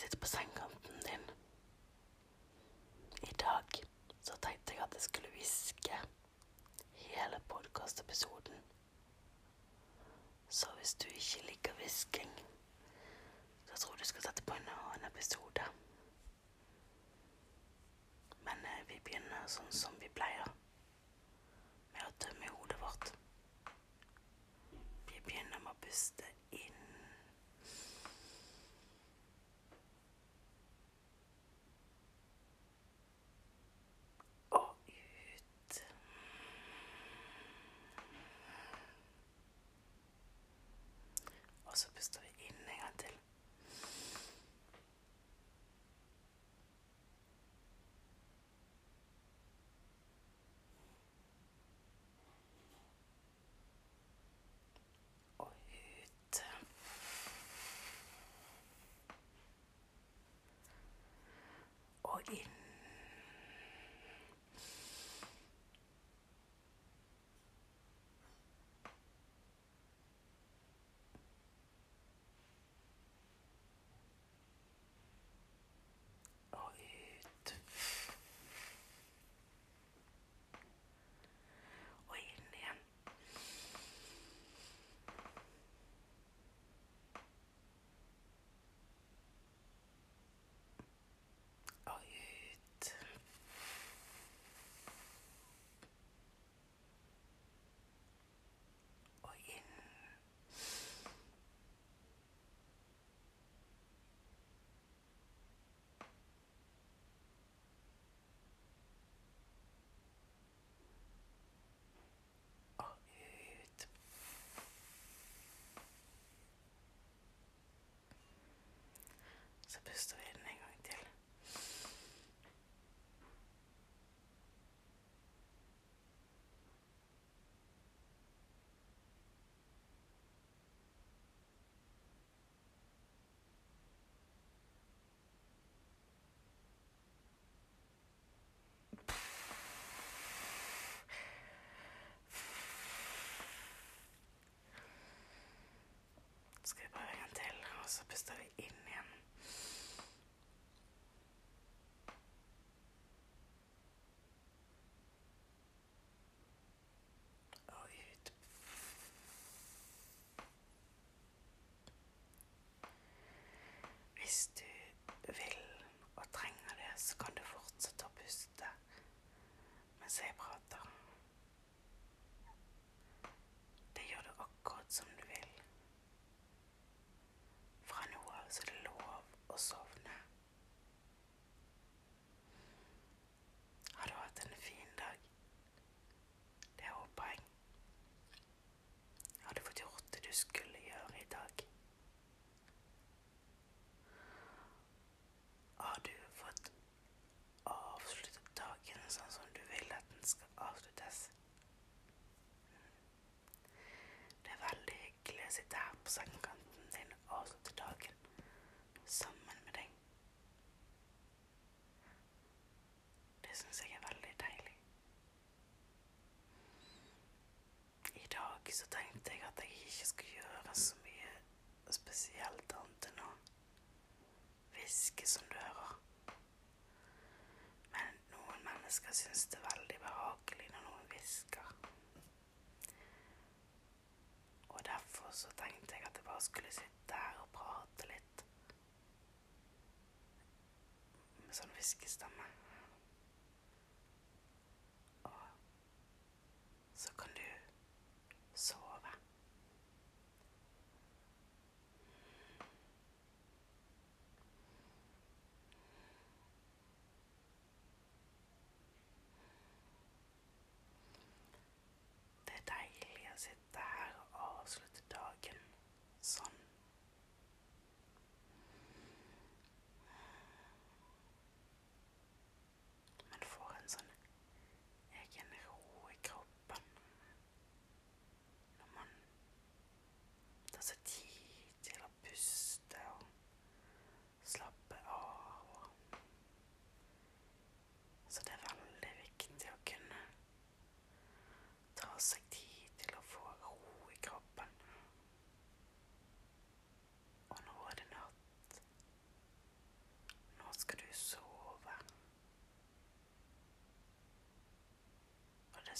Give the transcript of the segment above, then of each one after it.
sitte på sengekanten din? I dag så tenkte jeg at jeg skulle hviske hele podkastepisoden. Så hvis du ikke liker hvisking, så tror jeg du skal sette på en annen episode. Men eh, vi begynner sånn som vi pleier, med å tømme hodet vårt. Vi begynner med å puste inn. Og ut. Og Så puster vi inn en gang til. Skal vi prøve en gang til, så puster vi inn igjen.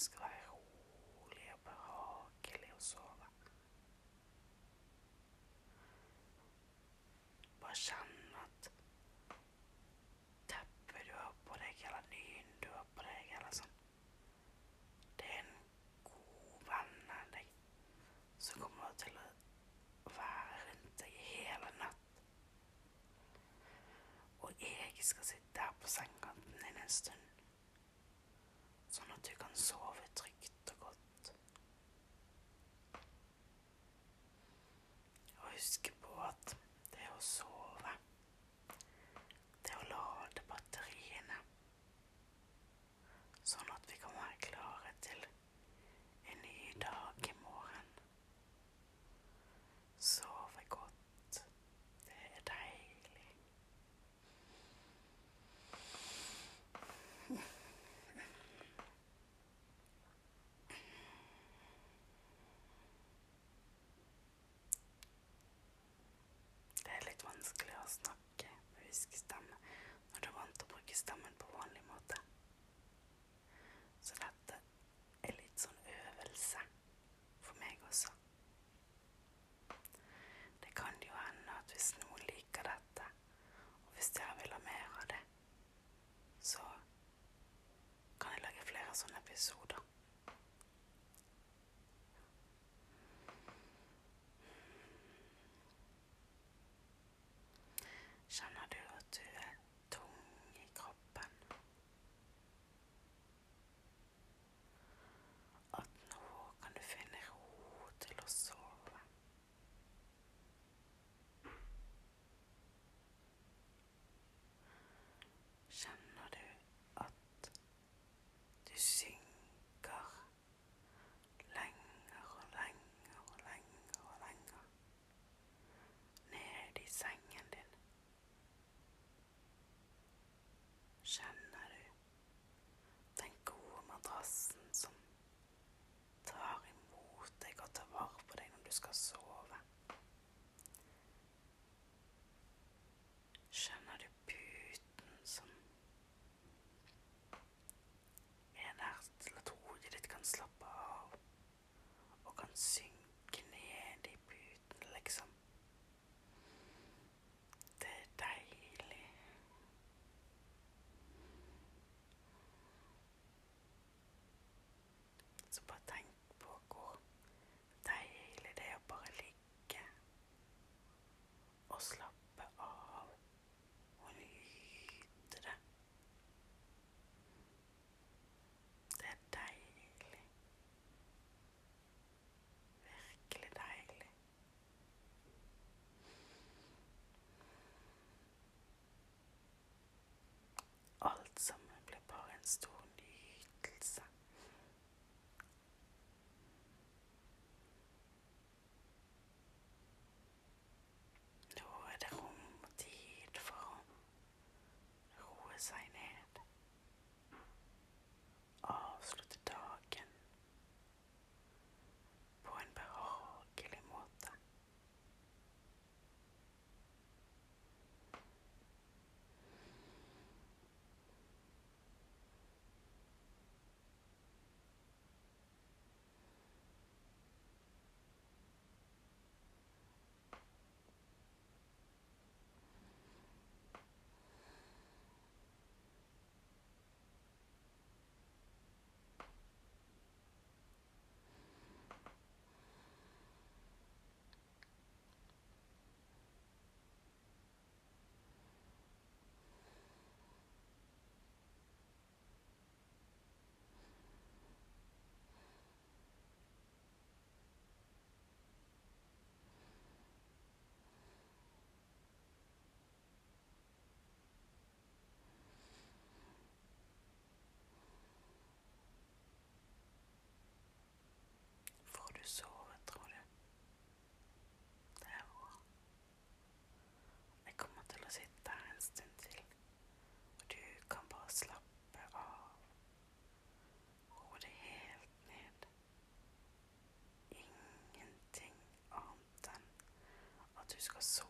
skal være rolig og behagelig å sove. Bare kjenn at teppet du har på deg, eller dynen du har på deg, eller sånn Det er en god venn av deg som kommer til å være rundt deg hele natt. Og jeg skal sitte der på sengekanten din en stund sånn at du kan sove trygt. ですがそう。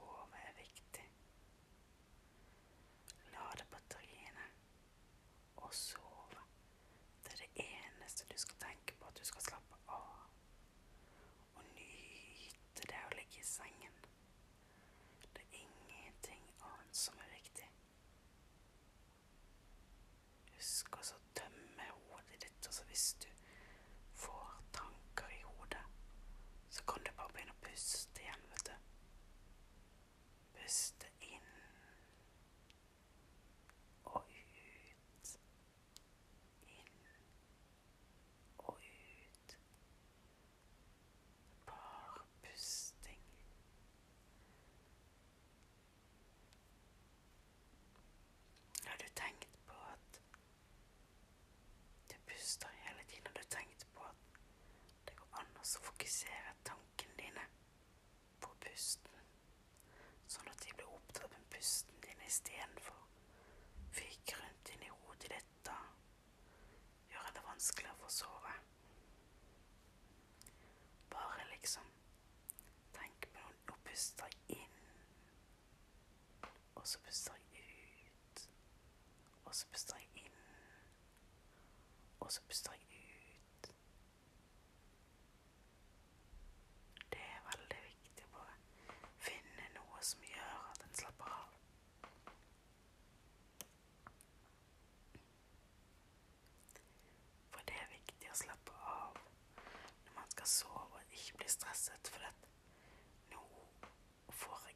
Gjøre det få å sove. Bare liksom tenk på noe. nå puster jeg inn, og så puster jeg ut, og så puster jeg inn, og så puster jeg ut. Det er veldig viktig å bare finne noe som gjør at en slapper av. For det er viktig å slappe av når man skal sove og ikke bli stresset, for at nå får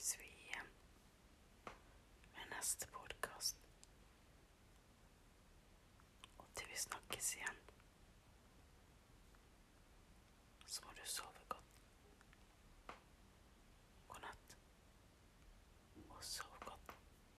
snakkes vi igjen ved neste podkast. Og til vi snakkes igjen